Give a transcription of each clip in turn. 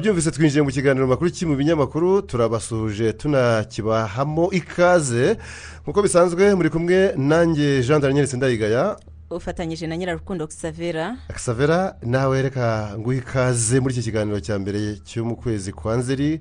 mwabyumvise twinjiye mu kiganiro makuru ki mu binyamakuru turabasuhuje tunakibahamo ikaze. Nk'uko bisanzwe muri kumwe nanjye jean daniel sindayigaya. Ufatanyije na nyirarukundo xavera. Akisavera nawe reka nguhe ikaze muri iki kiganiro cya mbere cyo mu kwezi kwa nzeri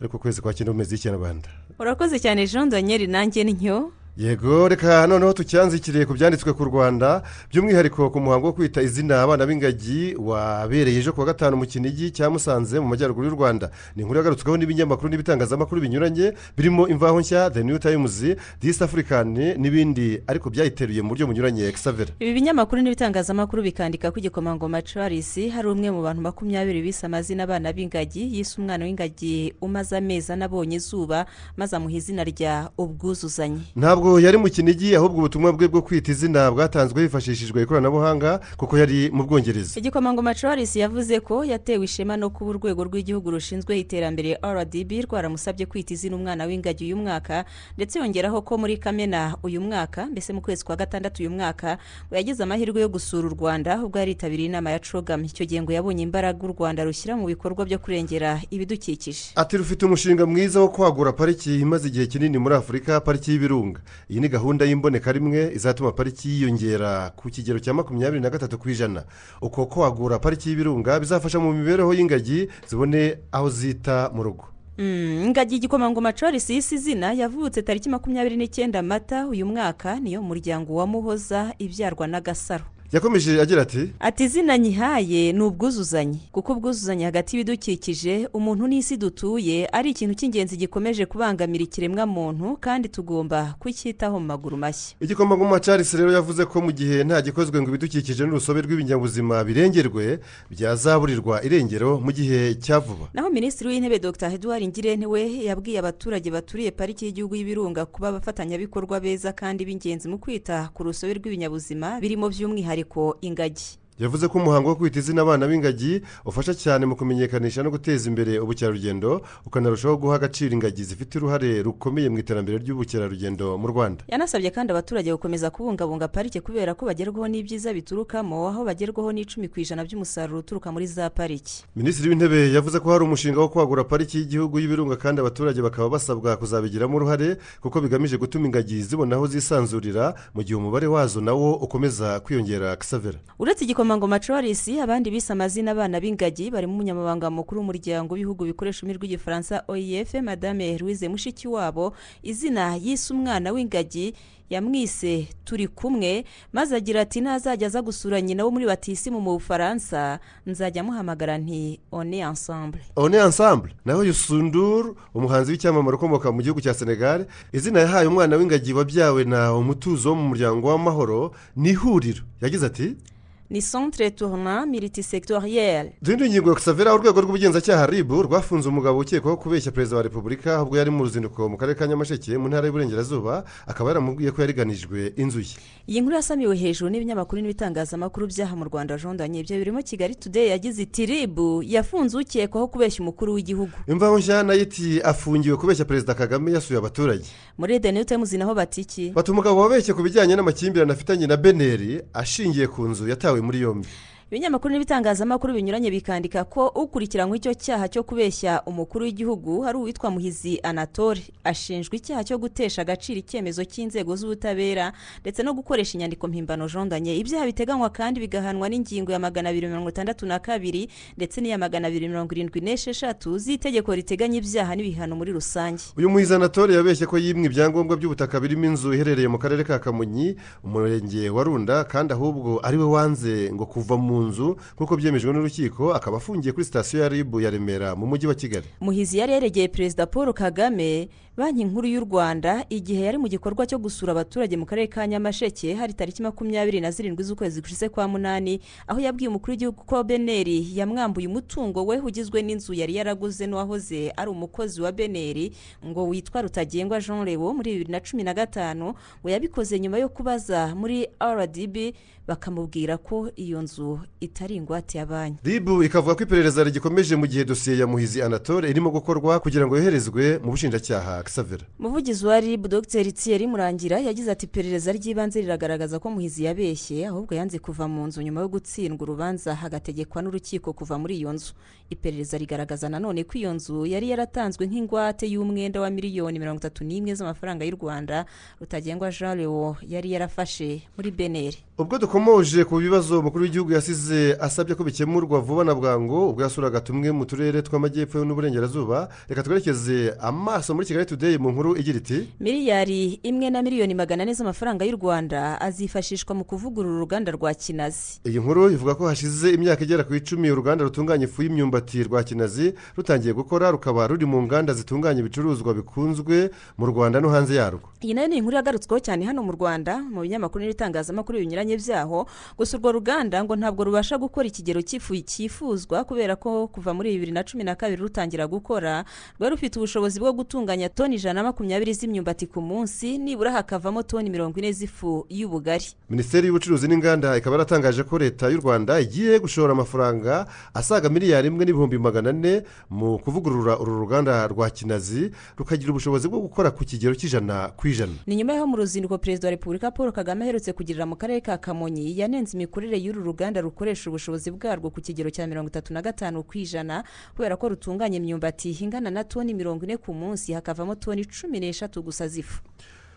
ariko ukwezi kwa cyenda mu mezi y'ikinyarwanda. Urakoze cyane jean daniel nanjye ntyo yego reka noneho tucyanzikiriye ku byanditswe ku rwanda by'umwihariko ku muhango wo kwita izina abana b'ingagi wabereye ejo kuwa gatanu mu kinigi cya musanze mu majyaruguru y'u rwanda. Ni inkuru yagarutsweho n'ibinyamakuru n'ibitangazamakuru binyuranye birimo imvaho nshya the new times this african n'ibindi ariko byayiteruye mu buryo bunyuranye. Exavera ibi binyamakuru n'ibitangazamakuru bikandika ko igikomangoma charles hari umwe mu bantu makumyabiri bise amazina abana b'ingagi yise umwana w'ingagi umaze amezi anabonye izuba maze amuha izina rya ubwuzuzanye. Ntabwo yari mu kinigi ahubwo ubutumwa bwe bwo kwita izina bwatanzwe hifashishijwe ikoranabuhanga kuko yari mu bwongereza. Igikomangoma charles yavuze ko yatewe ishema no kuba urwego rw'igihugu rushinzwe iterambere rdb rwaramusabye kwita izina umwana w'ingagi uyu mwaka ndetse yongeraho ko muri kamena uyu mwaka mbese mu kwezi kwa gatandatu uyu mwaka ngo yagize amahirwe yo gusura u rwanda ubwo yaritabiriye inama ya cogam icyo gihe ngo yabonye imbaraga u rwanda rushyira mu bikorwa byo kurengera ibidukikije. Ati rufite umushinga mwiza wo kwagura pariki imaze igihe kinini muri afurika pariki y'ibirunga. Iyi ni gahunda y'imboneka rimwe izatuma pariki yiyongera ku kigero cya makumyabiri na gatatu ku ijana. Uko kwagura pariki y'ibirunga bizafasha mu mibereho y'ingagi zibone aho zita mu rugo. Mm, ingagi igikomangoma charles yise izina yavutse tariki makumyabiri n'icyenda mata uyu mwaka niyo muryango wa muhoza ibyarwa n'agasaro yakomeje agira ati ati izina nyihaye ni ubwuzuzanye kuko ubwuzuzanye hagati y'ibidukikije umuntu n'isi dutuye ari ikintu cy'ingenzi gikomeje kubangamira ikiremwamuntu kandi tugomba kucyitaho mu maguru mashya. Igikomangoma charles rero yavuze ko mu gihe nta gikozwe ngo ibidukikije n'urusobe rw'ibinyabuzima birengerwe byazaburirwa irengero mu gihe cya vuba. Naho minisitiri w'intebe dr. Edouard ngirente we yabwiye abaturage baturiye pariki y'igihugu y'ibirunga kuba abafatanyabikorwa beza kandi b'ingenzi mu kwita ku rusobe rw'ibinyabuzima birimo by'umwihariko ingagi. Yavuze ko umuhango wo kwita izina abana b'ingagi ufasha cyane mu kumenyekanisha no guteza imbere ubukerarugendo ukanarushaho guha agaciro ingagi zifite uruhare rukomeye mu iterambere ry'ubukerarugendo mu rwanda. Yanasabye kandi abaturage gukomeza kubungabunga parike kubera ko bagerwaho n'ibyiza biturukamo aho bagerwaho n'icumi ku ijana by'umusaruro uturuka muri za pariki. Minisitiri w'intebe yavuze ko hari umushinga wo kwagura pariki y'igihugu y'ibirunga kandi abaturage bakaba basabwa kuzabigiramo uruhare kuko bigamije gutuma ingagi zibona aho zisanzurira mu gihe umubare wazo nawo ukomeza kwiyongera kisavera uretse igikomangoma charles abandi bise amazina abana b'ingagi barimo umunyamabanga mukuru w'umuryango w'ibihugu bikoresha ururimi rw'igifaransa oef madame louise mushikiwabo. Izina yise umwana w'ingagi yamwise turi kumwe maze agira ati ntazajya aza gusura nyina wo muri batisimu mu bufaransa. Nzajya amuhamagara nti one ensemble. One ensemble. Naho yusunduru umuhanzi w'icyamamare ukomoka mu gihugu cya senegal izina yahaye umwana w'ingagi wabyawe na umutuzo wo mu muryango w'amahoro ni ihuriro. Yagize ati ni centre tournant multisectoriel zindi ngingo savera urwego rw'ubugenzacyaha ribu rwafunze umugabo ukekwaho kubeshya perezida wa repubulika ubwo yari mu ruzinduko mu karere ka nyamasheke mu ntara y'uburengerazuba akaba yaramubwiye ko yariganijwe inzu ye. Iyi nkuru yasamiwe hejuru n'ibinyamakuru n'ibitangazamakuru byaha mu rwanda jondanye. Ibyo birimo kigali today yagize iti ribu yafunze ukekwaho kubeshya umukuru w'igihugu. Imvaho nshya na yo iti afungiwe kubeshya perezida kagame yasuye abaturage. Muri the new times naho batiki bati umugabo wabeshye ku bijyanye n'amakimbirane afitanye na beneri ashingiye ku nzu yatawe muri yombi ibinyamakuru n'ibitangazamakuru binyuranye bikandika ko ukurikiranywe icyo cyaha cyo kubeshya umukuru w'igihugu hari uwitwa muhizi anatole. Ashinjwa icyaha cyo gutesha agaciro icyemezo cy'inzego z'ubutabera ndetse no gukoresha inyandiko mpimbano jondanye ibyaha biteganywa kandi bigahanwa n'ingingo ya magana abiri mirongo itandatu na kabiri ndetse n'iya magana abiri mirongo irindwi n'esheshatu z'itegeko riteganya ibyaha n'ibihano muri rusange. Uyu muhizi anatole yabeshye ko yimwe ibyangombwa by'ubutaka birimo inzu iherereye mu karere ka kamonyi umurenge wa runda kandi ahubwo ari we wanze ngo kuva mu nzu nk'uko byemejwe n'urukiko akaba afungiye kuri sitasiyo ya ribu ya remera mu mujyi wa kigali. Muhizi yari yaregeye perezida paul kagame banki nkuru y'u rwanda igihe yari mu gikorwa cyo gusura abaturage mu karere ka nyamasheke hari tariki makumyabiri na zirindwi z'ukwezi gushize kwa munani aho yabwiye umukuru w'igihugu ko beneri yamwambuye umutungo we ugizwe n'inzu yari yaraguze n'uwahoze ari umukozi wa beneri ngo witwa rutagengwa jean lewo muri bibiri na cumi na gatanu ngo yabikoze nyuma yo kubaza muri rdb bakamubwira ko iyo nzu itari ingwate ya banki. Ribu ikavuga ko iperereza rigikomeje mu gihe dosiye ya muhizi anatole irimo gukorwa kugira ngo yoherezwe mu bushinjacyaha gisavera umuvugizi wa rib dr. Thierry murangira yagize ati iperereza ry'ibanze riragaragaza ko muhizi yabeshye ahubwo yanze kuva mu nzu nyuma yo gutsindwa urubanza hagategekwa n'urukiko kuva muri iyo nzu. Iperereza rigaragaza nanone ko iyo nzu yari yaratanzwe nk'ingwate y'umwenda wa miliyoni mirongo itatu n'imwe z'amafaranga y'u rwanda rutagengwa jean leo yari yarafashe muri beneri ubwo dukomoje ku bibazo umukuru w'igihugu yasize asabye ko bikemurwa vuba na bwangu ubwo yasuraga tumwe mu turere tw'amajyepfo n'uburengerazuba. Reka twerekeze amaso muri kigali today mu nkuru igira iti miliyari imwe na miliyoni magana ane z'amafaranga y'u rwanda azifashishwa mu kuvugurura uruganda rwa kinazi. Iyi nkuru ivuga ko hashize imyaka igera ku icumi uruganda rutunganya ifu y'imyumbati rwa kinazi rutangiye gukora rukaba ruri mu nganda zitunganya ibicuruzwa bikunzwe mu rwanda no hanze yarwo. Iyi na yo ni inkuru yagarutsweho cyane hano mu rwanda mu binyamakuru n'ibitangazamakuru binyuranye byaho gusa urwo ruganda ngo ntabwo rubasha gukora ikigero cy'ifu cyifuzwa kubera ko kuva muri bibiri na cumi na kabiri rutangira gukora rwari rufite ubushobozi bwo gutunganya toni ijana na makumyabiri z'imyumbati ku munsi nibura hakavamo toni mirongo ine z'ifu y'ubugari. Minisiteri y'ubucuruzi n'inganda ikaba yaratangaje ko leta y'u rwanda igiye gushora amafaranga asaga miliyari imwe n'ibihumbi magana ane mu kuvugurura uru ruganda rwa kinazi rukagira ubushobozi bwo gukora ku kigero cy'ijana ku ijana ni nyuma y'aho mu ruzinduko perezida wa repubulika paul kagame aherutse kugirira mu karere ka kamonyi yanenze imikorere y'uru ruganda rukoresha ubushobozi bwarwo ku kigero cya mirongo itatu na gatanu ku ijana kubera ko rutunganya imyumbati ingana na toni mirongo ine ku munsi hakavamo toni cumi n'eshatu gusa z'ifu.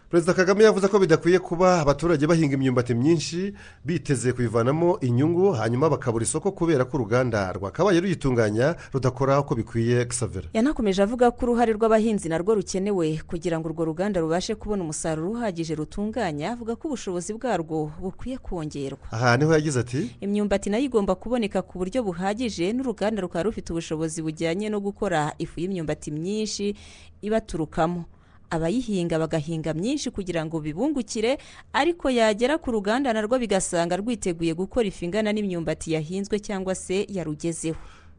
Perezida kagame yavuze ko bidakwiye kuba abaturage bahinga imyumbati myinshi biteze kuyivanamo inyungu hanyuma bakabura isoko kubera ko uruganda rwakabaye ruyitunganya rudakora uko bikwiye gisavera yanakomeje avuga ko uruhare rw'abahinzi narwo rukenewe kugira ngo urwo ruganda rubashe kubona umusaruro uhagije rutunganya avuga ko ubushobozi bwarwo bukwiye kongerwa. Aha ni ho yagize ati imyumbati na yo igomba kuboneka ku buryo buhagije n'uruganda rukaba rufite ubushobozi bujyanye no gukora ifu y'imyumbati myinshi ibaturukamo. Abayihinga bagahinga myinshi kugira ngo bibungukire ariko yagera ku ruganda narwo bigasanga rwiteguye gukora ifu ingana n'imyumbati yahinzwe cyangwa se yarugezeho.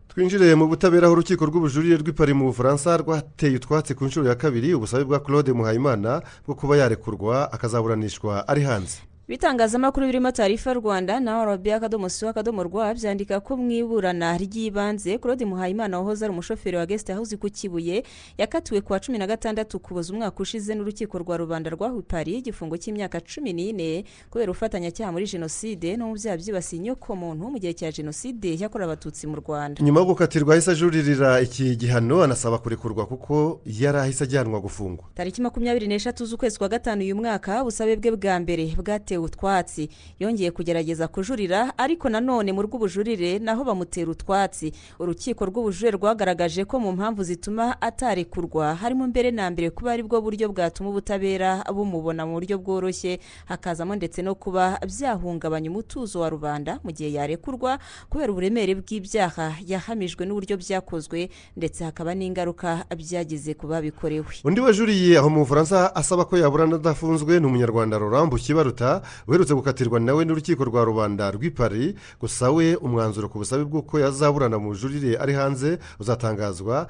Twinjire mu butabera aho urukiko rw'ubujurire rw'ipari mu bufaransa rwateye utwatsi ku nshuro ya kabiri ubusabe bwa claude muhayimana bwo kuba yarekurwa akazaburanishwa ari hanze. Ibitangazamakuru birimo tarifa rwanda na arabi akadomo siwa akadomo rwa byandika ko mu iburana ry'ibanze claude muhayimana wahoze ari umushoferi wa gesite hawuzi ku kibuye yakatiwe ku wa cumi na gatandatu kuboza umwaka ushize n'urukiko rwa rubanda rwa hupari igifungo cy'imyaka cumi n'ine kubera ubufatanyacyaha muri jenoside no mu byaha byibasiye inyokomuntu mu gihe cya jenoside yakorewe abatutsi mu rwanda. Nyuma yo gukatirwa ahise ajuririra iki gihano anasaba kurekurwa kuko yari ahise ajyanwa gufungwa. Tariki makumyabiri n'eshatu z'ukwezi kwa gatanu uyu mwaka ubusabe bwe bwa mbere bwatewe utwatsi. Yongeye kugerageza kujurira ariko nanone mu rw'ubujurire naho bamutera utwatsi. Urukiko rw'ubujurire rwagaragaje ko mu mpamvu zituma atarekurwa harimo mbere na mbere kuba ari bwo buryo bwatuma ubutabera bumubona mu buryo bworoshye. Hakazamo ndetse no kuba byahungabanya umutuzo wa rubanda mu gihe yarekurwa kubera uburemere bw'ibyaha yahamijwe n'uburyo byakozwe ndetse hakaba n'ingaruka byagize ku babikorewe. Undi wajuriye aho mu bufaransa asaba ko yaburana adafunzwe ni umunyarwanda rurambu kibaruta uherutse gukatirwa nawe n'urukiko rwa rubanda rw'i Paris gusa we umwanzuro ku busabe bw'uko yazaburana mu bujurire ari hanze uzatangazwa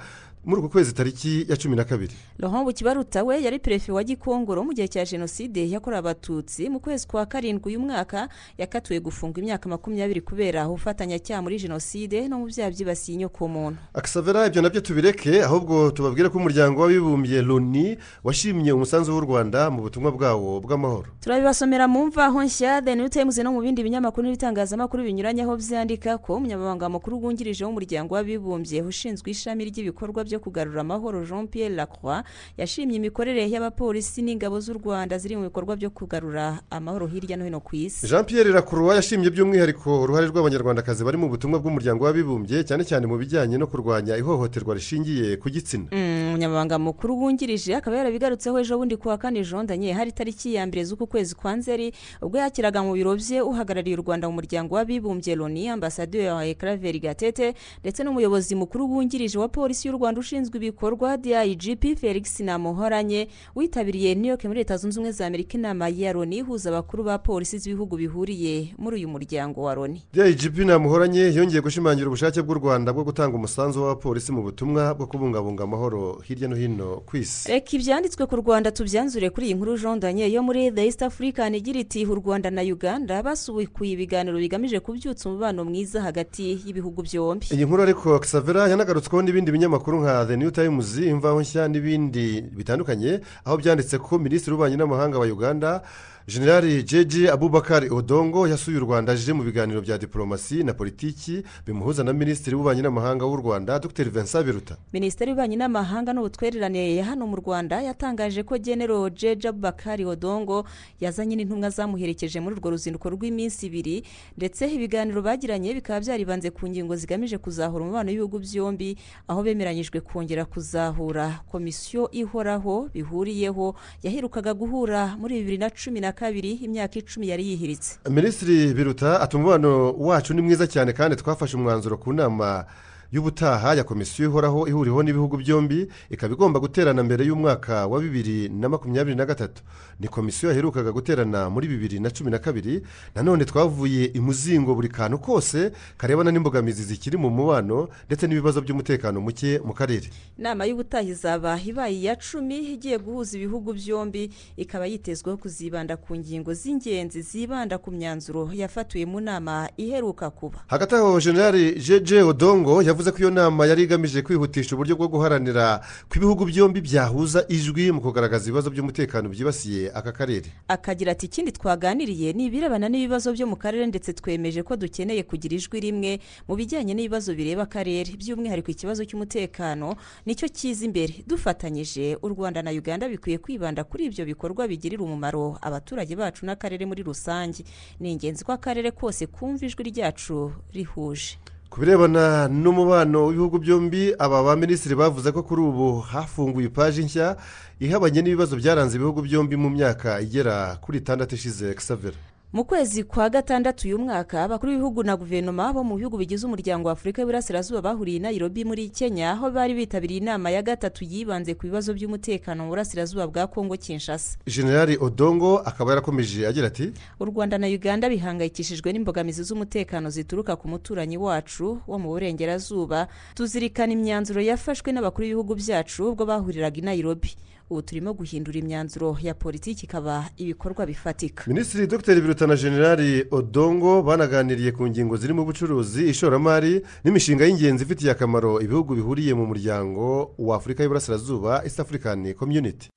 muri uku kwezi tariki ya cumi na kabiri. Rohombo kibaruta we yari perefe wa gikongoro mu gihe cya jenoside yakorewe abatutsi mu kwezi kwa karindwi uyu mwaka yakatiwe gufungwa imyaka makumyabiri kubera ubufatanyacyaha muri jenoside no mu byaha byibasiye inyokomuntu. Akasavera ibyo na byo tubireke ahubwo tubabwire ko umuryango w'abibumbye loni washimye umusanzu w'u rwanda mu butumwa bwawo bw'amahoro. Turabibasomera mu mvaho nshya the new times no mu bindi binyamakuru n'ibitangazamakuru binyuranye aho byandika ko umunyamabanga mukuru wungirije w'umuryango w'abibumbye ushinzwe ishami ry'ibikorwa byo kugarura amahoro jean pierre lacroix yashimye imikorere y'abapolisi n'ingabo z'u rwanda ziri mu bikorwa byo kugarura amahoro hirya no hino ku isi. Jean pierre lacroix yashimye by'umwihariko uruhare rw'abanyarwandakazi bari mu butumwa bw'umuryango w'abibumbye cyane cyane mu bijyanye no kurwanya ihohoterwa rishingiye ku gitsina. Umunyamabanga mukuru wungirije akaba yarabigarutseho ejo bundi ku wa kane jondanye hari tariki ya mbere z'uku kwezi kwa nzeri ubwo yakiraga mu biro bye uhagarariye u rwanda mu muryango w'abibumbye loni ambasaderi wa ekareveri gatete ndetse n'umuyobozi mukuru wungirije wa polisi y'u rwanda ushinzwe ibikorwa digp felix namuhoranye witabiriye new york muri leta zunze ubumwe za amerika inama ya loni ihuza abakuru ba polisi z'ibihugu bihuriye muri uyu muryango wa loni digp namuhoranye yongeye gushimangira ubushake bw'u rwanda bwo gutanga umusanzu w'abapolisi mu butumwa bwo kubungabunga amahoro hirya no hino ku isi. Reka ibyanditswe ku rwanda tubyanzure kuri iyi nkuru jean daniel yo muri the east african igira iti u rwanda na uganda basubukuye ibiganiro bigamije kubyutsa umubano mwiza hagati y'ibihugu byombi. Iyi nkuru ariko kisavera yanagarutsweho n'ibindi binyamakuru nka the new times imvaho nshya n'ibindi bitandukanye aho byanditse ko minisitiri w'ububanyi n'amahanga wa uganda generali jeje abubakari odongo yasuye u rwanda aje mu biganiro bya diporomasi na politiki bimuhuza na minisitiri w'ububanyi n'amahanga w'u rwanda dr. Vincent biruta. Minisiteri y'ububanyi n'amahanga n'ubutwererane hano mu rwanda yatangaje ko genero jeje abubakari odongo yazanye n'intumwa zamuherekeje muri urwo ruzinduko rw'iminsi ibiri ndetse ibiganiro bagiranye bikaba byaribanze ku ngingo zigamije kuzahura umubano w'ibihugu byombi aho bemeranyijwe kongera kuzahura. Komisiyo ihoraho bihuriyeho yaherukaga guhura muri bibiri na cumi na kabiri imyaka icumi yari yihiritse. Minisitiri biruta ati umubano wacu ni mwiza cyane kandi twafashe umwanzuro ku nama. Y'ubutaha ya komisiyo ihoraho ihuriweho n'ibihugu byombi ikaba igomba guterana mbere y'umwaka wa bibiri na makumyabiri na gatatu. Ni komisiyo yaherukaga guterana muri bibiri na cumi na kabiri nanone twavuye imuzingo buri kantu kose karebana n'imbogamizi zikiri mu mubano ndetse n'ibibazo by'umutekano muke mu karere. Inama y'ubutaha izaba ibaye iya cumi igiye guhuza ibihugu byombi ikaba yitezweho kuzibanda ku ngingo z'ingenzi zibanda ku myanzuro yafatiwe mu nama iheruka kuba. Hagati aho generali jeje odongo yavuze ko iyo nama yari igamije kwihutisha uburyo bwo guharanira ko ibihugu byombi byahuza ijwi mu kugaragaza ibibazo by'umutekano byibasiye aka karere. Akagira ati ikindi twaganiriye ni ibirebana n'ibibazo byo mu karere ndetse twemeje ko dukeneye kugira ijwi rimwe mu bijyanye n'ibibazo bireba akarere by'umwihariko ikibazo cy'umutekano ni cyo kiza imbere. Dufatanyije u rwanda na uganda bikwiye kwibanda kuri ibyo bikorwa bigirira umumaro abaturage bacu n'akarere muri rusange. Ni ingenzi ko akarere kose kumva ijwi ryacu rihuje. Ku birebana n'umubano w'ibihugu byombi aba ba minisitiri bavuze ko kuri ubu hafunguye ipaji nshya ihabanye n'ibibazo byaranze ibihugu byombi mu myaka igera kuri itandatu ishize. Kisavera mu kwezi kwa gatandatu uyu mwaka abakuru b'ibihugu na guverinoma bo mu bihugu bigize umuryango wa afurika y'iburasirazuba bahuriye i nairobi muri kenya aho bari bitabiriye inama ya gatatu yibanze ku bibazo by'umutekano mu burasirazuba bwa kongo kinshasa. Generali odongo akaba yarakomeje agira ati u rwanda na uganda bihangayikishijwe n'imbogamizi z'umutekano zituruka ku muturanyi wacu wo mu burengerazuba. Tuzirikana imyanzuro yafashwe n'abakuru b'ibihugu byacu ubwo bahuriraga i nairobi. Ubu turimo guhindura imyanzuro ya politiki ikaba ibikorwa bifatika. Minisitiri dr. Biruta na generali odongo banaganiriye ku ngingo zirimo ubucuruzi ishoramari n'imishinga y'ingenzi ifitiye akamaro ibihugu bihuriye mu muryango wa afurika y'iburasirazuba east african community.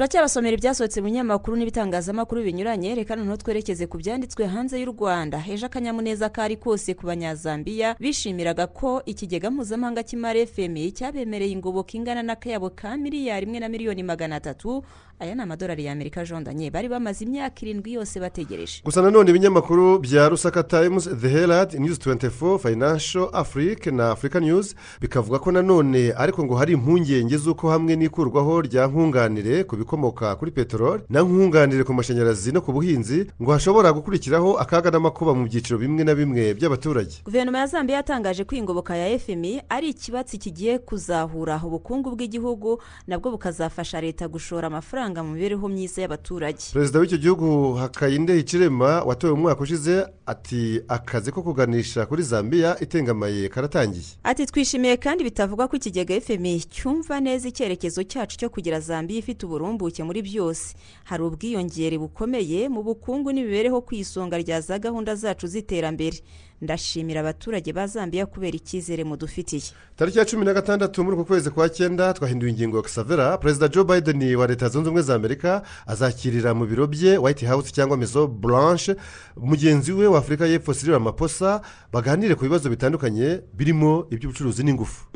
Turacyabasomera ibyasohotse mu binyamakuru n'ibitangazamakuru binyuranye reka noneho twerekeze ku byanditswe hanze y'u rwanda. Ejo akanyamuneza kari kose ku banyazambiya bishimiraga ko ikigega mpuzamahanga cy'imari fmi cyabemereye ingoboka ingana n'akayabo ka miliyari imwe na miliyoni magana atatu. Aya ni amadolari y'amerika jondanye bari bamaze imyaka irindwi yose bategereje. Gusa nanone ibinyamakuru bya rusaka times the herald news 24 financial afrique na africa news bikavuga ko nanone ariko ngo hari impungenge z'uko hamwe n'ikurwaho rya nkunganire ku bikomoka kuri peteroli na nkunganire ku mashanyarazi no ku buhinzi ngo hashobora gukurikiraho akaga n'amakuba mu byiciro bimwe na bimwe by'abaturage. Guverinoma ya zambia yatangaje ko ingoboka ya fmi ari ikibatsi kigiye kuzahura. Ubukungu bw'igihugu nabwo bukazafasha leta gushora amafaranga mu mibereho myiza y'abaturage. Perezida w'icyo gihugu hakayinde hicirema watowe mu mwaka ushize ati akazi ko kuganisha kuri zambia itengamaye karatangiye. Ati twishimiye kandi bitavugwa ko ikigega fmi cyumva neza icyerekezo cyacu cyo kugira zambia ifite uburumbuke muri byose. Hari ubwiyongere bukomeye mu bukungu n'imibereho ku isonga rya za gahunda zacu z'iterambere. Ndashimira abaturage ba zambia kubera icyizere mudufitiye. Tariki ya cumi na gatandatu muri uku kwezi kwa cyenda twahinduye ingingo ya kisavera perezida joe biden wa leta zunze ubumwe za amerika azakirira mu biro bye white house cyangwa mezo blanche. Mugenzi we wa afurika y'epfo sirira amaposa baganire ku bibazo bitandukanye birimo iby'ubucuruzi n'ingufu.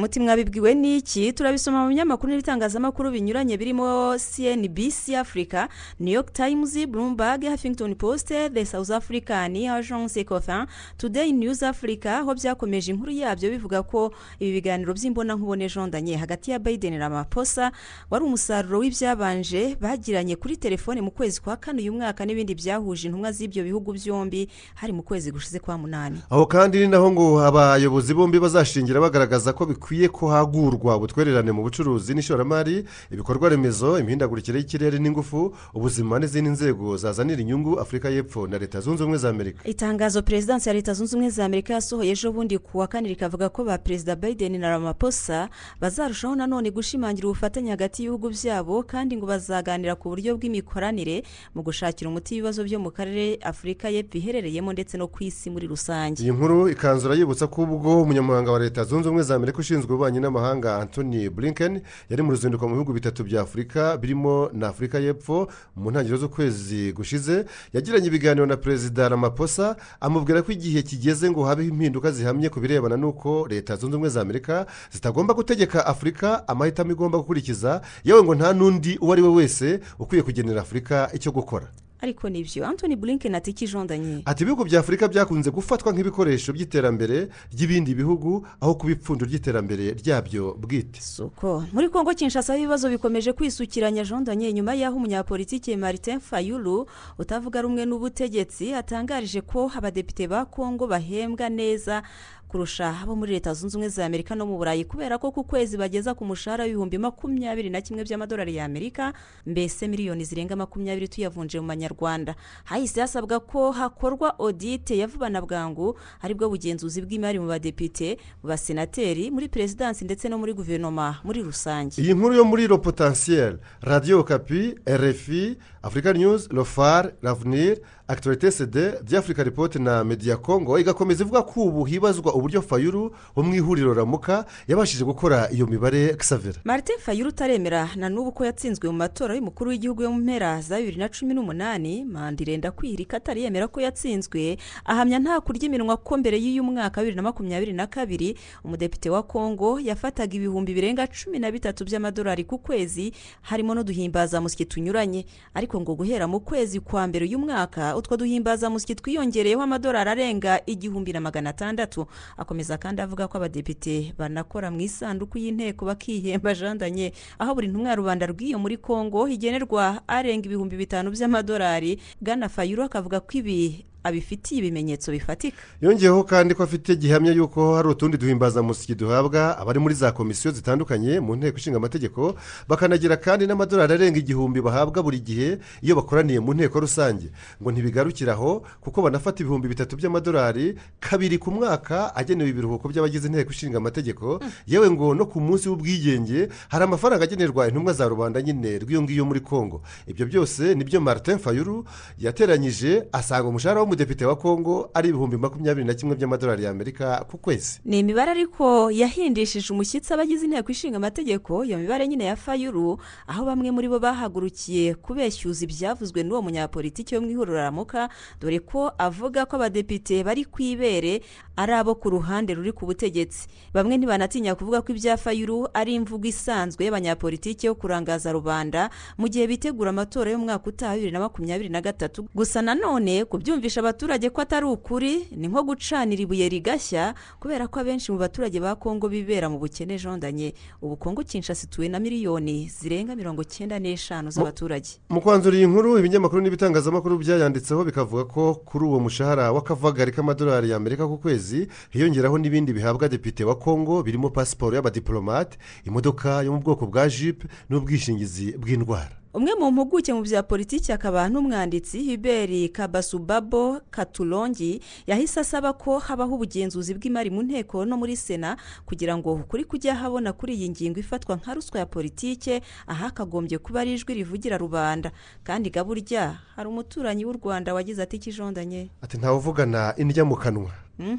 Umuti mwabibwiwe n'iki? Turabisoma mu binyamakuru n'ibitangazamakuru binyuranye birimo cnbc africa new york times bloomberg huffington post the south african agence cofin today news africa aho byakomeje inkuru yabyo bivuga ko ibi biganiro by'imbonankubone jondanye hagati ya biden na maposa wari umusaruro w'ibyabanje bagiranye kuri telefone mu kwezi kwa kane uyu mwaka n'ibindi byahuje intumwa z'ibyo bihugu byombi hari mu kwezi gushize kwa munani. Aho kandi ni naho ngo abayobozi bombi bazashingira bagaragaza ko bikwiye ko hagurwa ubutwererane mu bucuruzi n'ishoramari ibikorwa remezo imihindagurikire y'ikirere n'ingufu ubuzima n'izindi nzego zazanira inyungu afurika y'epfo na leta zunze ubumwe za amerika. Itangazo perezidansi ya leta zunze ubumwe za amerika yasohoye ejo bundi ku wa kane rikavuga ko ba perezida biden na ramaposa bazarushaho nanone gushimangira ubufatanye hagati y'ibihugu byabo kandi ngo bazaganira ku buryo bw'imikoranire mu gushakira umuti ibibazo byo mu karere afurika y'epfo iherereyemo ndetse no ku isi muri rusange. Iyi nkuru ikanzura yibutsa ko ubwo umunyamabanga wa leta zunze ubumwe za amerika ushinzwe ububanyi n'amahanga anthony blinken yari mu ruzinduko mu bihugu bitatu bya afurika birimo na afurika y'epfo mu ntangiriro z'ukwezi gushize. Yagiranye ibiganiro na perezida ramaposa amubwira ko igihe kigeze ngo habeho impinduka zihamye ku birebana n'uko leta zunze ubumwe za amerika zitagomba gutegeka afurika amahitamo igomba gukurikiza yewe ngo nta n'undi uwo ari we wese ukwiye kugenera afurika icyo gukora. Ariko ni byo anthony blinken ati ikijondanye ati ibihugu bya afurika byakunze gufatwa nk'ibikoresho by'iterambere ry'ibindi bihugu aho kuba ipfundo ry'iterambere ryabyo bwite. Suko muri kongo kinshasa ibibazo bikomeje kwisukiranya jondanye nyuma y'aho umunyapolitiki martin fayulu utavuga rumwe n'ubutegetsi atangarije ko abadepite ba kongo bahembwa neza kurusha abo muri leta zunze ubumwe za amerika no mu burayi kubera ko ku kwezi bageza ku mushahara w'ibihumbi makumyabiri na kimwe by'amadolari y'amerika mbese miliyoni zirenga makumyabiri tuyavunje mu manyarwanda. Hahise hasabwa ko hakorwa odite ya vuba na bwangu ari bwo bugenzuzi bw'imari mu badepite mu basenateri muri perezidansi ndetse no muri guverinoma muri rusange. Iyi nkuru yo muri ro potensiyeri radiyo kapi rfi afurika news rofar ravunir akitorite sede by'afurika ripoti na mediya kongo igakomeza ivuga ko ubu hibazwa uburyo fayuru wo mu ihuriro ramuka yabashije gukora iyo mibare xavera martin fayuru utaremera na n'ubu ko yatsinzwe mu matora y'umukuru w'igihugu yo mu mpera za bibiri na cumi n'umunani manda irenda kwihirika atari yemera ko yatsinzwe ahamya nta kurya iminwa ko mbere y'uyu mwaka bibiri na makumyabiri na kabiri umudepite wa kongo yafataga ibihumbi birenga cumi na bitatu by'amadolari ku kwezi harimo n'uduhimbazamusyi tunyuranye. Ariko ngo guhera mu kwezi kwa mbere uyu mwaka utwo duhimbazamusyi twiyongereyeho amadolari arenga igihumbi na magana atandatu. Akomeza kandi avuga ko abadepite banakora mu isanduku y'inteko bakihemba jandanye aho buri ntumwa rubanda rw'iyo muri kongo igenerwa arenga ibihumbi bitanu by'amadolari bwana fayuru akavuga ko ibi abifitiye ibimenyetso bifatika. Yongeyeho kandi ko afite gihamya y'uko hari utundi duhimbazamusyi duhabwa abari muri za komisiyo zitandukanye mu nteko ishinga amategeko bakanagira kandi n'amadolari arenga igihumbi bahabwa buri gihe iyo bakoraniye mu nteko rusange. Ngo ntibigarukire aho kuko banafata ibihumbi bitatu by'amadolari kabiri ku mwaka agenewe ibiruhuko by'abagize inteko ishinga amategeko. Yewe ngo no ku munsi w'ubwigenge hari amafaranga agenerwa intumwa za rubanda nyine rw'iyo ngiyo muri kongo ibyo byose ni byo martin fayuru yateranyije asanga umushahara w'umudepite wa kongo ari ibihumbi makumyabiri na kimwe by'amadolari y'amerika ku kwezi. Ni imibare ariko yahindishije umushyitsi abagize inteko ishinga amategeko iyo mibare nyine ya fayuru aho bamwe muri bo bahagurukiye kubeshyuza ibyavuzwe n'uwo munyapolitiki wo mu ihuriro ramuka dore ko avuga ko abadepite bari ku ibere ari abo ku ruhande ruri ku butegetsi. Bamwe ntibanatinya kuvuga ko ibya fayuru ari imvugo isanzwe y'abanyapolitiki yo kurangaza rubanda mu gihe bitegura amatora y'umwaka utaha bibiri na makumyabiri na gatatu. Gusa nanone kubyumvisha abaturage ko atari ukuri ni nko gucanira ibuye rigashya kubera ko abenshi mu baturage ba kongo bibera mu bukene jondanye. Ubu kongo kinshasa ituwe na miliyoni zirenga mirongo icyenda n'eshanu z'abaturage. mu kwanzura iyi nkuru ibinyamakuru n'ibitangazamakuru byayanditseho bikavuga ko kuri uwo mushahara w'akavagari k'amadolari y'amerika ku kwezi hiyongeraho n'ibindi bihabwa depite wa kongo birimo pasiporo y'abadiporomate imodoka yo mu bwoko bwa jipe n'ubwishingizi bw'indwara. Umwe mu mpuguke mu bya politiki akaba n'umwanditsi hiberi kabasubabo katurongi yahise asaba ko habaho ubugenzuzi bw'imari mu nteko no muri sena kugira ngo ukuri kujya habona kuri iyi ngingo ifatwa nka ruswa ya politike ahakagombye kuba ari ijwi rivugira rubanda. Kandi gaburya hari umuturanyi w'u rwanda wagize ati ikijondanye ati ntawuvugana indya mu kanwa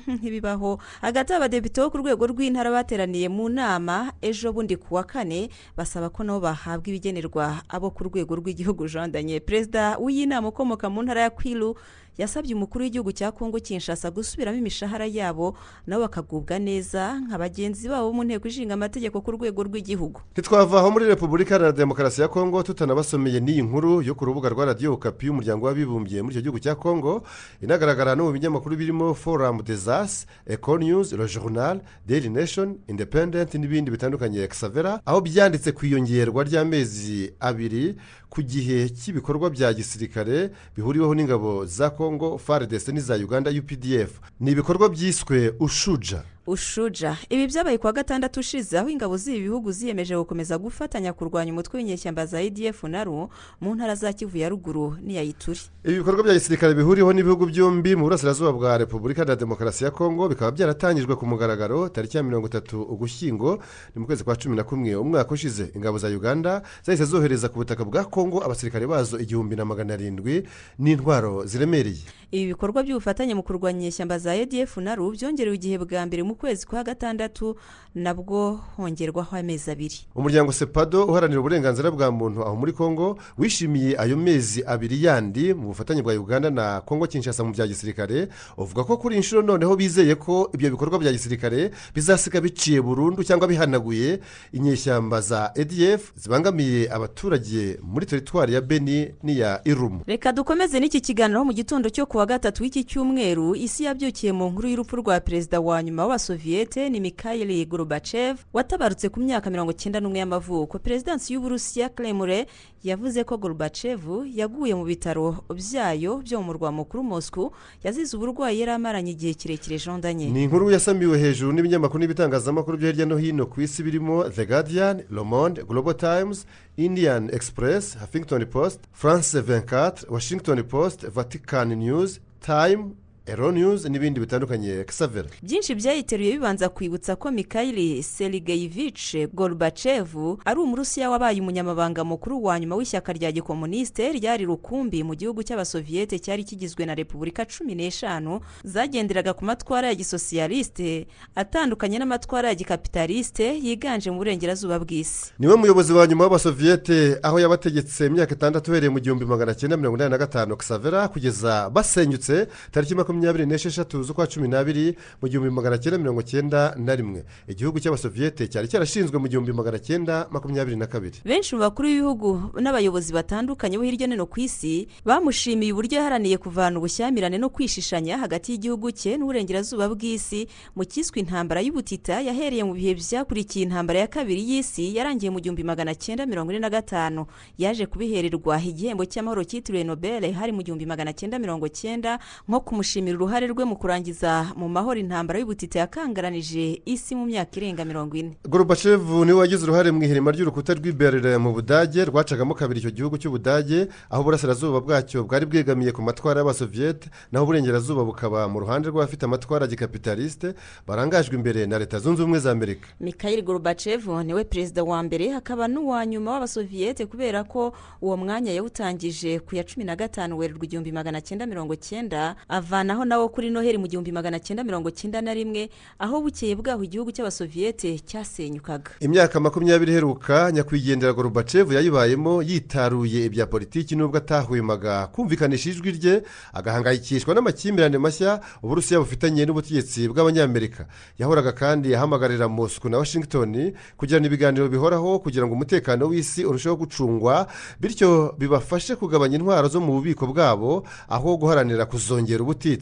ntibibaho. Hagati y'abadepite bo ku rwego rw'intara bateraniye mu nama ejo bundi ku wa kane basaba ko nabo bahabwa ibigenerwa. Abo ku rwego rw'igihugu jandanye perezida w'iyi nama ukomoka mu ntara ya kwiru yasabye umukuru w'igihugu cya kongo kinshasa gusubiramo imishahara yabo. Nabo bakagubwa neza nka bagenzi babo mu nteko ishinga amategeko ku rwego rw'igihugu. Ntitwava aho muri repubulika iharanira demokarasi ya kongo tutanabasomeye n'iyi nkuru yo ku rubuga rwa radiyo kapi y'umuryango w'abibumbye muri icyo gihugu cya kongo inagaragara no mu binyamakuru birimo foramu desas eko news le journal daily nation independent n'ibindi bitandukanye. Exavera aho byanditse ku iyongerwa ry'amezi abiri ku gihe cy'ibikorwa bya gisirikare bihuriweho n'ingabo za kongo faridese n'iza uganda updf ni ibikorwa byiswe ushuja. Ushuja. Ibi byabaye kuwa gatandatu ushize aho ingabo z'ibi bihugu ziyemeje gukomeza gufatanya kurwanya umutwe w'inyeshyamba za edf naru mu ntara za kivu ya ruguru n'iya ituri ibi bikorwa bya gisirikare bihuriweho n'ibihugu byombi mu burasirazuba bwa repubulika na demokarasi ya kongo bikaba byaratangijwe ku mugaragaro tariki ya mirongo itatu ugushyingo ni mu kwezi kwa cumi na kumwe umwaka ushize. Ingabo za uganda zahise zohereza ku butaka bwa kongo abasirikare bazo igihumbi na magana arindwi n'intwaro ziremereye. Ibi bikorwa by'ubufatanye mu kurwanya inyeshyamba za edf naru byongerewe igihe bwa mbere mu kwezi kwa gatandatu nabwo hongerwaho amezi abiri. Umuryango sepado uharanira uburenganzira bwa muntu aho muri kongo wishimiye ayo mezi abiri yandi mu bufatanye bwa uganda na kongo kinshasa mu bya gisirikare uvuga ko kuri inshuro noneho bizeye ko ibyo bikorwa bya gisirikare bizasiga biciye burundu cyangwa bihanaguye. Inyeshyamba za edf zibangamiye abaturage muri teritwari ya beni n'iya irumu. Reka dukomeze n'iki kiganiro mu gitondo cyo kuwa gatatu w'iki cyumweru. Isi yabyukiye mu nkuru y'urupfu rwa perezida wa nyuma w'abasoviyete ni mikayeli gorobacev watabarutse ku myaka mirongo icyenda n'umwe y'amavuko. Perezidansi y'uburusiya kremure yavuze ko gorobacev yaguye mu bitaro byayo byo mu murwa mukuru moscou yazize uburwayi yari amaranye igihe kirekire jondanye ni inkuru yasamiwe hejuru n'ibinyamakuru n'ibitangazamakuru byo hirya no hino ku isi birimo the guardian le monde global times indian express huffington post france 24 washington post vatican news time ero news n'ibindi bitandukanye. Kisavera byinshi byayiteruye bibanza kwibutsa ko mikayeli serigeyivice gorubacevu ari umurusiya wabaye umunyamabanga mukuru wa nyuma w'ishyaka rya gikomunisite ryari rukumbi mu gihugu cy'abasoviyete cyari kigizwe na repubulika cumi n'eshanu zagenderaga ku matwara ya gisosiyalisite atandukanye n'amatwara ya gikapitalisite yiganje mu burengerazuba bw'isi. Niwe muyobozi wa nyuma w'abasoviyete aho yabategetse imyaka itandatu uhereye mu gihumbi magana cyenda mirongo inani na gatanu. Kisavera kugeza basenyutse tariki makumyabiri n'esheshatu z'ukwa cumi n'abiri mu gihumbi magana cyenda mirongo cyenda na rimwe. Igihugu cy'abasoviyete cyari cyarashinzwe mu gihumbi magana cyenda makumyabiri na kabiri. Benshi mu bakuru b'ibihugu n'abayobozi batandukanye bo hirya no hino ku isi bamushimiye uburyo yaharaniye kuvana ubushyamirane no kwishishanya hagati y'igihugu cye n'uburengerazuba bw'isi mu cyiswe intambara y'ubutita yahereye mu bihe byakurikiye intambara ya kabiri y'isi yarangiye mu gihumbi magana cyenda mirongo ine na gatanu. Yaje kubihererwa igihembo cy'amahoro cyitiriwe nobel hari mu gihumbi magana cyenda mirongo cyenda nko kumushimira uruhare rwe mu kurangiza mu mahoro intambara y'ubutita yakangaranije isi mu myaka irenga mirongo ine. Gorubacevu ni we wagize uruhare mu ihirima ry'urukuta rw'iberere mu budage rwacagamo kabiri icyo gihugu cy'ubudage aho uburasirazuba bwacyo bwari bwegamiye ku matwara y'abasoviyete naho uburengerazuba bukaba mu ruhande rw'abafite amatwara ya gikapitalisite barangajwe imbere na leta zunze ubumwe za amerika mikayeli gorubacevu ni we perezida wa mbere akaba n'uwa nyuma w'abasoviyete kubera ko uwo mwanya yawutangije ku ya cumi na gatanu werurwa igihumbi magana cyenda mirongo cyenda avanaho nawo kuri noheli mu gihumbi magana cyenda mirongo cyenda na rimwe aho bukeye bwaho igihugu cy'abasoviyete cyasenyukaga. Imyaka makumyabiri iheruka nyakwigendera gorubacevu yayibayemo yitaruye ibya politiki nubwo atahwemaga. Kumvikanisha ijwi rye agahangayikishwa n'amakimbirane mashya uburusiya bufitanye n'ubutegetsi bw'abanyamerika. Yahoraga kandi ahamagarira mosco na washington kugirana ibiganiro bihoraho kugira ngo umutekano w'isi urusheho gucungwa bityo bibafashe kugabanya intwaro zo mu bubiko bwabo aho guharanira kuzongera ubutitsa.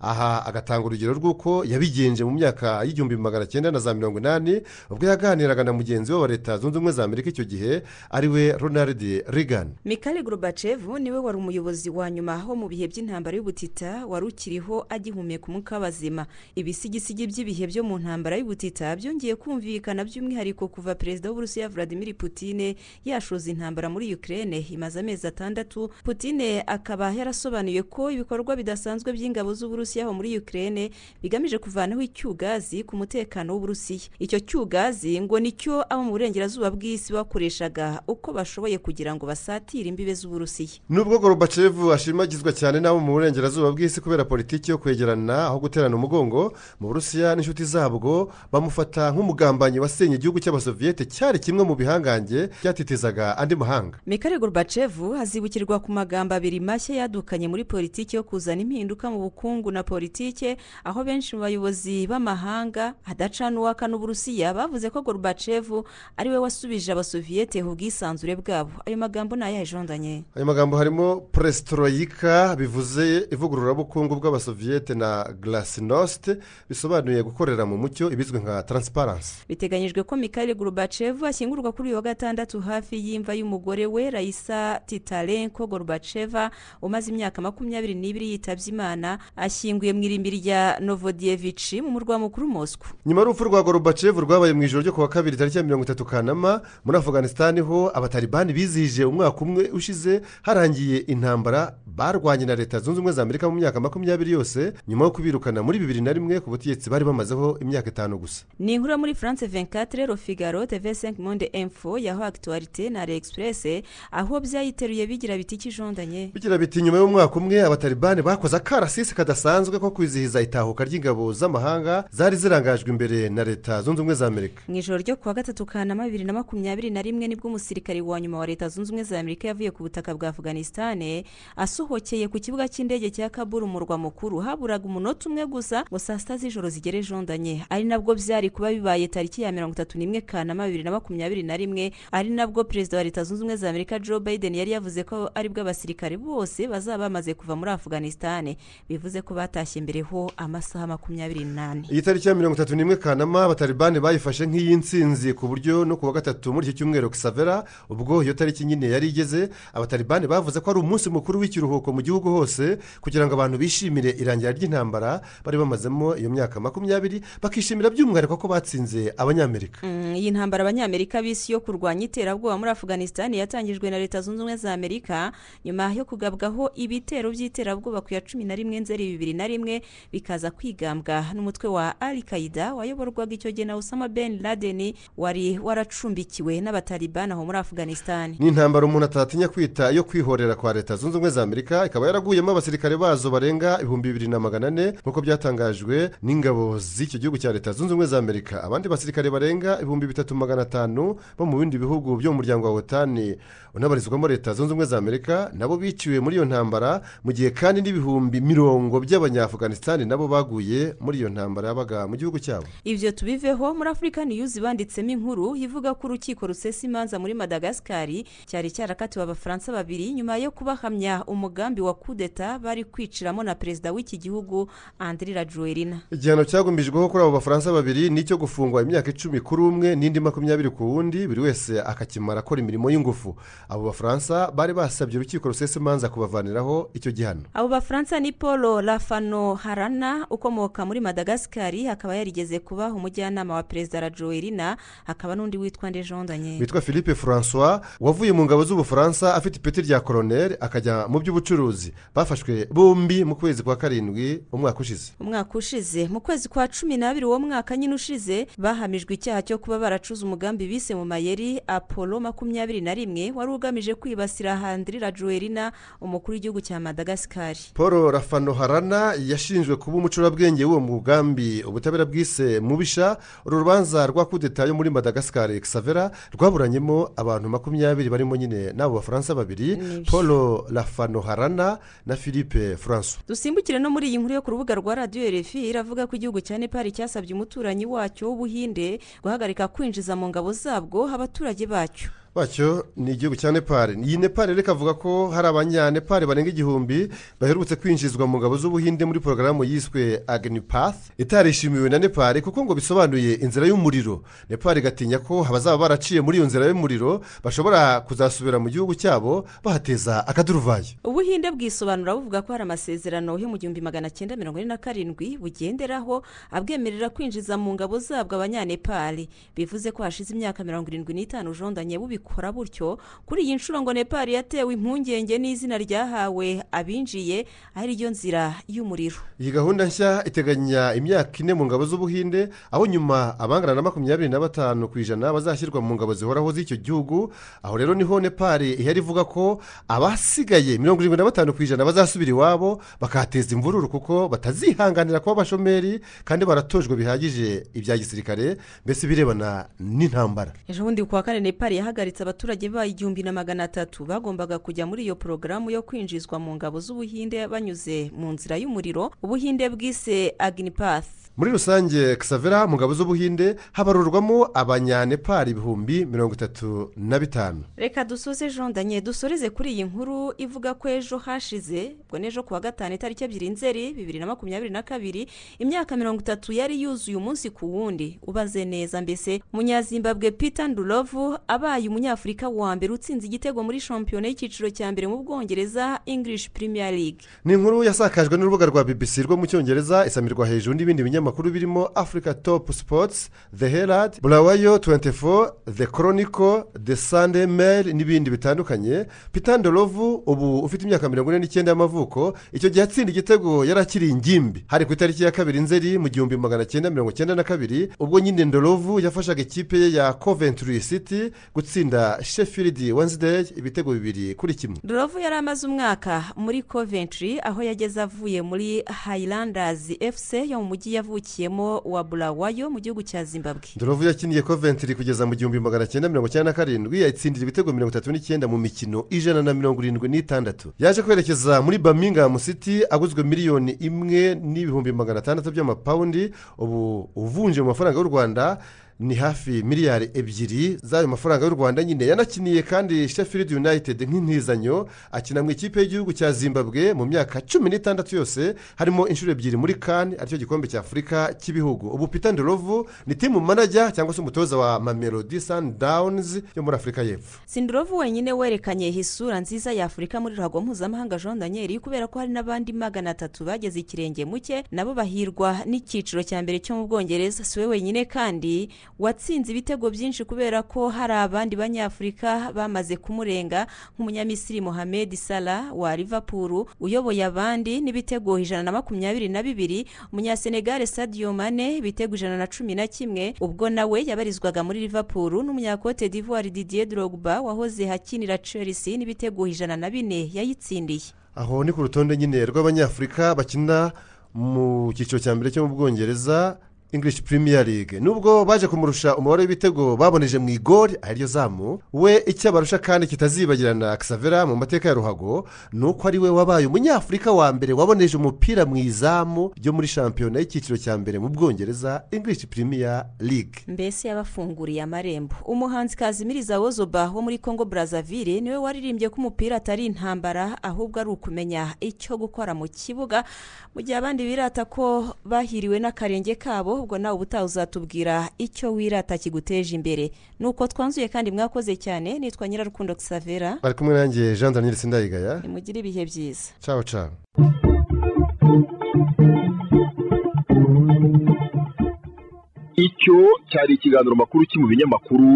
Aha agatanga urugero rw'uko yabigenje mu myaka y'igihumbi magana cyenda na za mirongo inani ubwo yaganiraga na mugenzi we wa leta zunze ubumwe za amerika icyo gihe ari we ronald reagan. Mikali gorubacevu ni we wari umuyobozi wa nyuma wo mu bihe by'intambara y'ubutita wari ukiriho agihumeka umwuka w'abazima ibisigisigi by'ibihe byo mu ntambara y'ubutita byongeye kumvikana by'umwihariko kuva perezida w'uburusiya vladimir putine yashoza intambara muri ukraine imaze amezi atandatu. Putine akaba yarasobanuye ko ibikorwa bidasanzwe by'ingabo n'ingabo z'uburusiya aho muri ukraine bigamije kuvanaho icyugazi ku mutekano w'uburusiya. Icyo cyugazi ngo ni cyo abo mu burengerazuba bw'isi bakoreshaga uko bashoboye kugira ngo basatire imbibe z'uburusiya. Nubwo gorobacevu ashimagizwa cyane n'abo mu burengerazuba bw'isi kubera politiki yo kwegerana aho guterana umugongo mu burusiya n'inshuti zabwo bamufata nk'umugambanyi wasenye igihugu cy'abasoviyete cyari kimwe mu bihangange byatitizaga andi mahanga. Mikari gorbachevu hazibukirwa ku magambo abiri mashya yadukanye muri politiki yo kuzana impinduka mu bukungu na politiki aho benshi mu bayobozi b'amahanga hadacana uwaka n'uburusiya bavuze ko gorbachevu ari we wasubije abasoviyete ku bwisanzure bwabo. Ayo magambo ni ayajondanye ayo magambo harimo puresitoroyika bivuze ivugururabukungu bw'abasoviyete na garasinosite bisobanuye gukorera mu mucyo ibizwi nka taransiparansi biteganyijwe ko mikari gorbachevu ashyingurwa kuri uyu wa gatandatu hafi y'imva y'umugore we rayisa titarenko gorbacheva umaze imyaka makumyabiri n'ibiri yitabye imana ashyinguye mu irimbi rya novodiyevici mu murwa mukuru mosco nyuma y'urupfu rwa gorobacevu rwabaye mu ijoro ryo kuwa kabiri tariki ya mirongo itatu kanama muri afuganisitani ho abataribani bizihije umwaka umwe ushize harangiye intambara barwanye na leta zunze ubumwe za amerika mu myaka makumyabiri yose nyuma yo kubirukana muri bibiri na rimwe ku butegetsi bari bamazeho imyaka itanu gusa. Ni inkuru muri france 24 rero figaro tv 5 monde info yaho akituwarite na express aho byayiteruye bigira biti ikijondanye bigira biti nyuma y'umwaka umwe abataribani bakoze akarasisi kadasanzwe ko kwizihiza itahuka ry'ingabo z'amahanga zari zirangajwe imbere na leta zunze ubumwe za amerika. Mu ijoro ryo kuwa gatatu kanama bibiri na makumyabiri na rimwe ni bwo umusirikari wa nyuma wa leta zunze ubumwe za amerika yavuye ku butaka bwa afganisitani asohokeye ku kibuga cy'indege cya kaburu umurwa mukuru. Haburaga umunota umwe gusa ngo saa sita z'ijoro zigere jondanye. Ari nabwo byari kuba bibaye tariki ya mirongo itatu n'imwe kanama bibiri na makumyabiri na rimwe. Ari nabwo perezida wa leta zunze ubumwe za amerika joe biden yari yavuze ko ari bwo abasirikare bose bazaba bamaze kuva muri afganisitani bivuze ko batashye mbere ho amasaha makumyabiri n'ane. Iyi tariki ya mirongo itatu n'imwe kanama abataribani bayifashe nk'iy'insinzi ku buryo no ku wa gatatu muri iki cyumweru kisavera ubwo iyo tariki nyine yari igeze abataribani bavuze ko ari umunsi mukuru w'ikiruhuko mu gihugu hose kugira ngo abantu bishimire irangira ry'intambara bari bamazemo iyo myaka makumyabiri bakishimira by'umwihariko ko batsinze abanyamerika. Mm, iyi ntambara abanyamerika b'isi yo kurwanya iterabwoba muri afganisitani yatangijwe na leta zunze ubumwe za amerika nyuma yo kugabwaho ibitero by'iterabwoba ku ya cumi na rimwe nzeri bibiri na rimwe bikaza kwigambwa n'umutwe wa al qaida wayoborwaga icyo gihe na usama ben laden wari waracumbikiwe n'abatalibani aho muri afganisitani ni intambara umuntu atatinya kwita iyo kwihorera kwa leta zunze ubumwe za amerika ikaba yaraguyemo abasirikare bazo barenga ibihumbi bibiri na magana ane. Nk'uko byatangajwe n'ingabo z'icyo gihugu cya leta zunze ubumwe za amerika. Abandi basirikare barenga ibihumbi bitatu magana atanu bo mu bindi bihugu byo mu muryango wa otani unabarizwamo leta zunze ubumwe za amerika nabo biciwe muri iyo ntambara mu gihe kandi n'ibihumbi mirongo by'abanyafuganisitani nabo baguye muri iyo ntambara yabaga mu gihugu cyabo. Ibyo tubiveho muri afurika niyuzi banditsemo inkuru ivuga ko urukiko rusesa imanza muri madagasikari cyari cyarakatiwe abafaransa babiri nyuma yo kubahamya umugambi wa kudeta bari kwiciramo na perezida w'iki gihugu andri rajuwerina igihano cyagumbijweho kuri abo bafaransa babiri ni icyo gufungwa imyaka icumi kuri umwe n'indi makumyabiri ku wundi buri wese akakimara akora imirimo y'ingufu. Abo bafaransa bari basabye urukiko rusesa imanza kubavaniraho icyo gihano. Abo bafaransa ni paul rafano harana ukomoka muri madagasikari akaba yarigeze kuba umujyanama wa perezida rajuwerina hakaba n'undi witwa ndejondanye witwa philippe francois wavuye mu ngabo z'ubufaransa afite ipeti rya koroneri akajya mu by'ubucuruzi. Bafashwe bombi mu kwezi kwa karindwi umwaka ushize. Umwaka ushize. Mu kwezi kwa cumi n'abiri uwo mwaka nyine ushize bahamijwe icyaha cyo kuba baracuze umugambi bise mu mayeri apolo makumyabiri na rimwe wari ugamije kwibasira handiri rajuwerina umukuru w'igihugu cya madagasikari paul rafano harana yashinjwe kuba umucurabwenge w'uwo mugambi. Ubutabera bwise mubisha uru rubanza rwa kudeta yo muri madagasikari xavera rwaburanyemo abantu makumyabiri barimo nyine n'abo bafaransa babiri paul rafano harana na philippe francois dusimbukire no muri iyi nkuru yo ku rubuga rwa radiyo refi iravuga ko igihugu cya nepal cyasabye umuturanyi wacyo w'ubuhinde guhagarika kwinjiza mu ngabo zabwo abaturage bacyo. Bacyo ni igihugu cya nepal. Iyi nepal rero ikavuga ko hari abanyanepal barenga igihumbi baherutse kwinjizwa mu ngabo z'ubuhinde muri porogaramu yiswe agnipath itarishimiwe na nepal kuko ngo bisobanuye inzira y'umuriro. Nepal igatinya ko abazaba baraciye muri iyo nzira y'umuriro bashobora kuzasubira mu gihugu cyabo bahateza akaduruvayo. Ubuhinde bwisobanura buvuga ko hari amasezerano yo mu gihumbi magana cyenda mirongo ine na karindwi bugenderaho abwemerera kwinjiza mu ngabo zabwo abanyanepali bivuze ko hashize imyaka mirongo irindwi n'itanu jondanye bubikora babikora butyo kuri iyi nshuro ngo nepal yatewe impungenge n'izina ryahawe abinjiye ari ryo nzira y'umuriro. Iyi gahunda nshya iteganya imyaka ine mu ngabo z'ubuhinde aho nyuma abangana na makumyabiri na batanu ku ijana bazashyirwa mu ngabo zihoraho z'icyo gihugu. Aho rero ni ho nepal ihari ivuga ko abasigaye mirongo irindwi na batanu ku ijana bazasubira iwabo bakahateza imvururu kuko batazihanganira kuba abashomeri kandi baratojwe bihagije ibya gisirikare mbese birebana n'intambara. Ejo bundi ku wa kane nepal yahagaritse abaturage bayo igihumbi na magana atatu bagombaga kujya muri iyo porogaramu yo kwinjizwa mu ngabo z'ubuhinde banyuze mu nzira y'umuriro. Ubuhinde bwise agnipath. Muri rusange kisavera mu ngabo z'ubuhinde habarurwamo abanyanepari ibihumbi mirongo itatu na bitanu. Reka dusoze jean daniel dusoreze kuri iyi nkuru ivuga ko ejo hashize ubwo n'ejo ku wa gatanu itariki ebyiri nzeri bibiri na makumyabiri na kabiri imyaka mirongo itatu yari yuzuye umunsi ku wundi. Ubaze neza mbese munyazimbabwe peter ndurovu abaye umunyafurika wa mbere utsinze igitego muri shampiyona y'icyiciro cya mbere mu bwongereza english premier league. Ni inkuru yasakajwe n'urubuga rwa bbc rwo mu cyongereza isamirwa hejuru n'ibindi binyamakuru birimo africa top sports the herald burawayo 24 the chronicle the sunday mail n'ibindi bitandukanye. Peter ndorovu ubu ufite imyaka mirongo ine n'icyenda y'amavuko icyo gihe atsinda igitego yari akiri ingimbi. Hari ku itariki ya kabiri nzeri mu gihumbi magana cyenda mirongo cyenda na kabiri ubwo nyine ndorovu yafashaga ikipe ye ya coventry city gutsinda sheffield wednesday ibitego bibiri kuri kimwe. Ndorovu yari amaze umwaka muri coventry aho yageze avuye muri highlanders fc yo mu mujyi yavukiyemo wa burawayo mu gihugu cya zimbabwe. Ndorovu yakiniye coventry kugeza mu gihumbi magana cyenda mirongo icyenda na karindwi yayitsindira ibitego mirongo itatu n'icyenda mu mikino ijana na mirongo irindwi n'itandatu. Yaje kwerekeza muri birmingham city aguzwe miliyoni imwe n'ibihumbi magana atandatu by'amapawundi ubu uvunje mu mafaranga y'u rwanda ni hafi miliyari ebyiri z'ayo mafaranga y'u rwanda nyine yanakiniye kandi sheffield united nk'intizanyo akina mu ikipe y'igihugu cya zimbabwe mu myaka cumi n'itandatu yose harimo inshuro ebyiri muri kane ari cyo gikombe cya afurika cy'ibihugu. Ubu peter ndorovu ni timu manajya cyangwa se umutoza wa mamelodi sundowns yo muri afurika y'epfo. Sindurovu wenyine werekanye isura nziza ya afurika muri ruhago mpuzamahanga jean daniel kubera ko hari n'abandi magana atatu bageze ikirenge muke nabo bahirwa n'icyiciro cya mbere cyo mu bwongereza. Si we wenyine kandi watsinze ibitego byinshi kubera ko hari abandi banyafurika bamaze kumurenga nk'umunyamisiri mohamed salah wa liverpool uyoboye abandi n'ibitego ijana na makumyabiri na bibiri umunyasenegare sadio mane ibitego ijana na cumi na kimwe ubwo nawe yabarizwaga muri liverpool n'umunyakote d'ivoire didier drogba wahoze hakinira chelsea n'ibitego ijana na bine yayitsindiye. Aho ni ku rutonde nyine rw'abanyafurika bakina mu cyiciro cya mbere cyo mu bwongereza. English premier league. Nubwo baje kumurusha umubare w'ibitego baboneje mu igori ari ryo zamu we icyo abarusha kandi kitazibagirana kisavera mu mateka ya ruhago ni uko ari we wabaye umunyafurika wa mbere waboneje umupira mu izamu ryo muri shampiyona y'icyiciro cya mbere mu bwongereza english premier league. Mbese yabafunguriye amarembo. Umuhanzi kazimiriza wozoba wo muri congo brazzaville ni we waririmbye ko umupira atari intambara ahubwo ari ukumenya icyo gukora mu kibuga mu gihe abandi birata ko bahiriwe n'akarenge kabo ubwo nawe ubutaha uzatubwira icyo wirata kiguteje imbere. Nuko twanzuye kandi mwakoze cyane nitwa nyirarukundo kisavera bari kumwe nanjye jean daniel sindayigaya. Nimugire ibihe byiza. Caho caho icyo cyari ikiganiro makuru cyo mu binyamakuru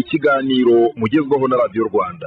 ikiganiro mugezwaho na radiyo rwanda.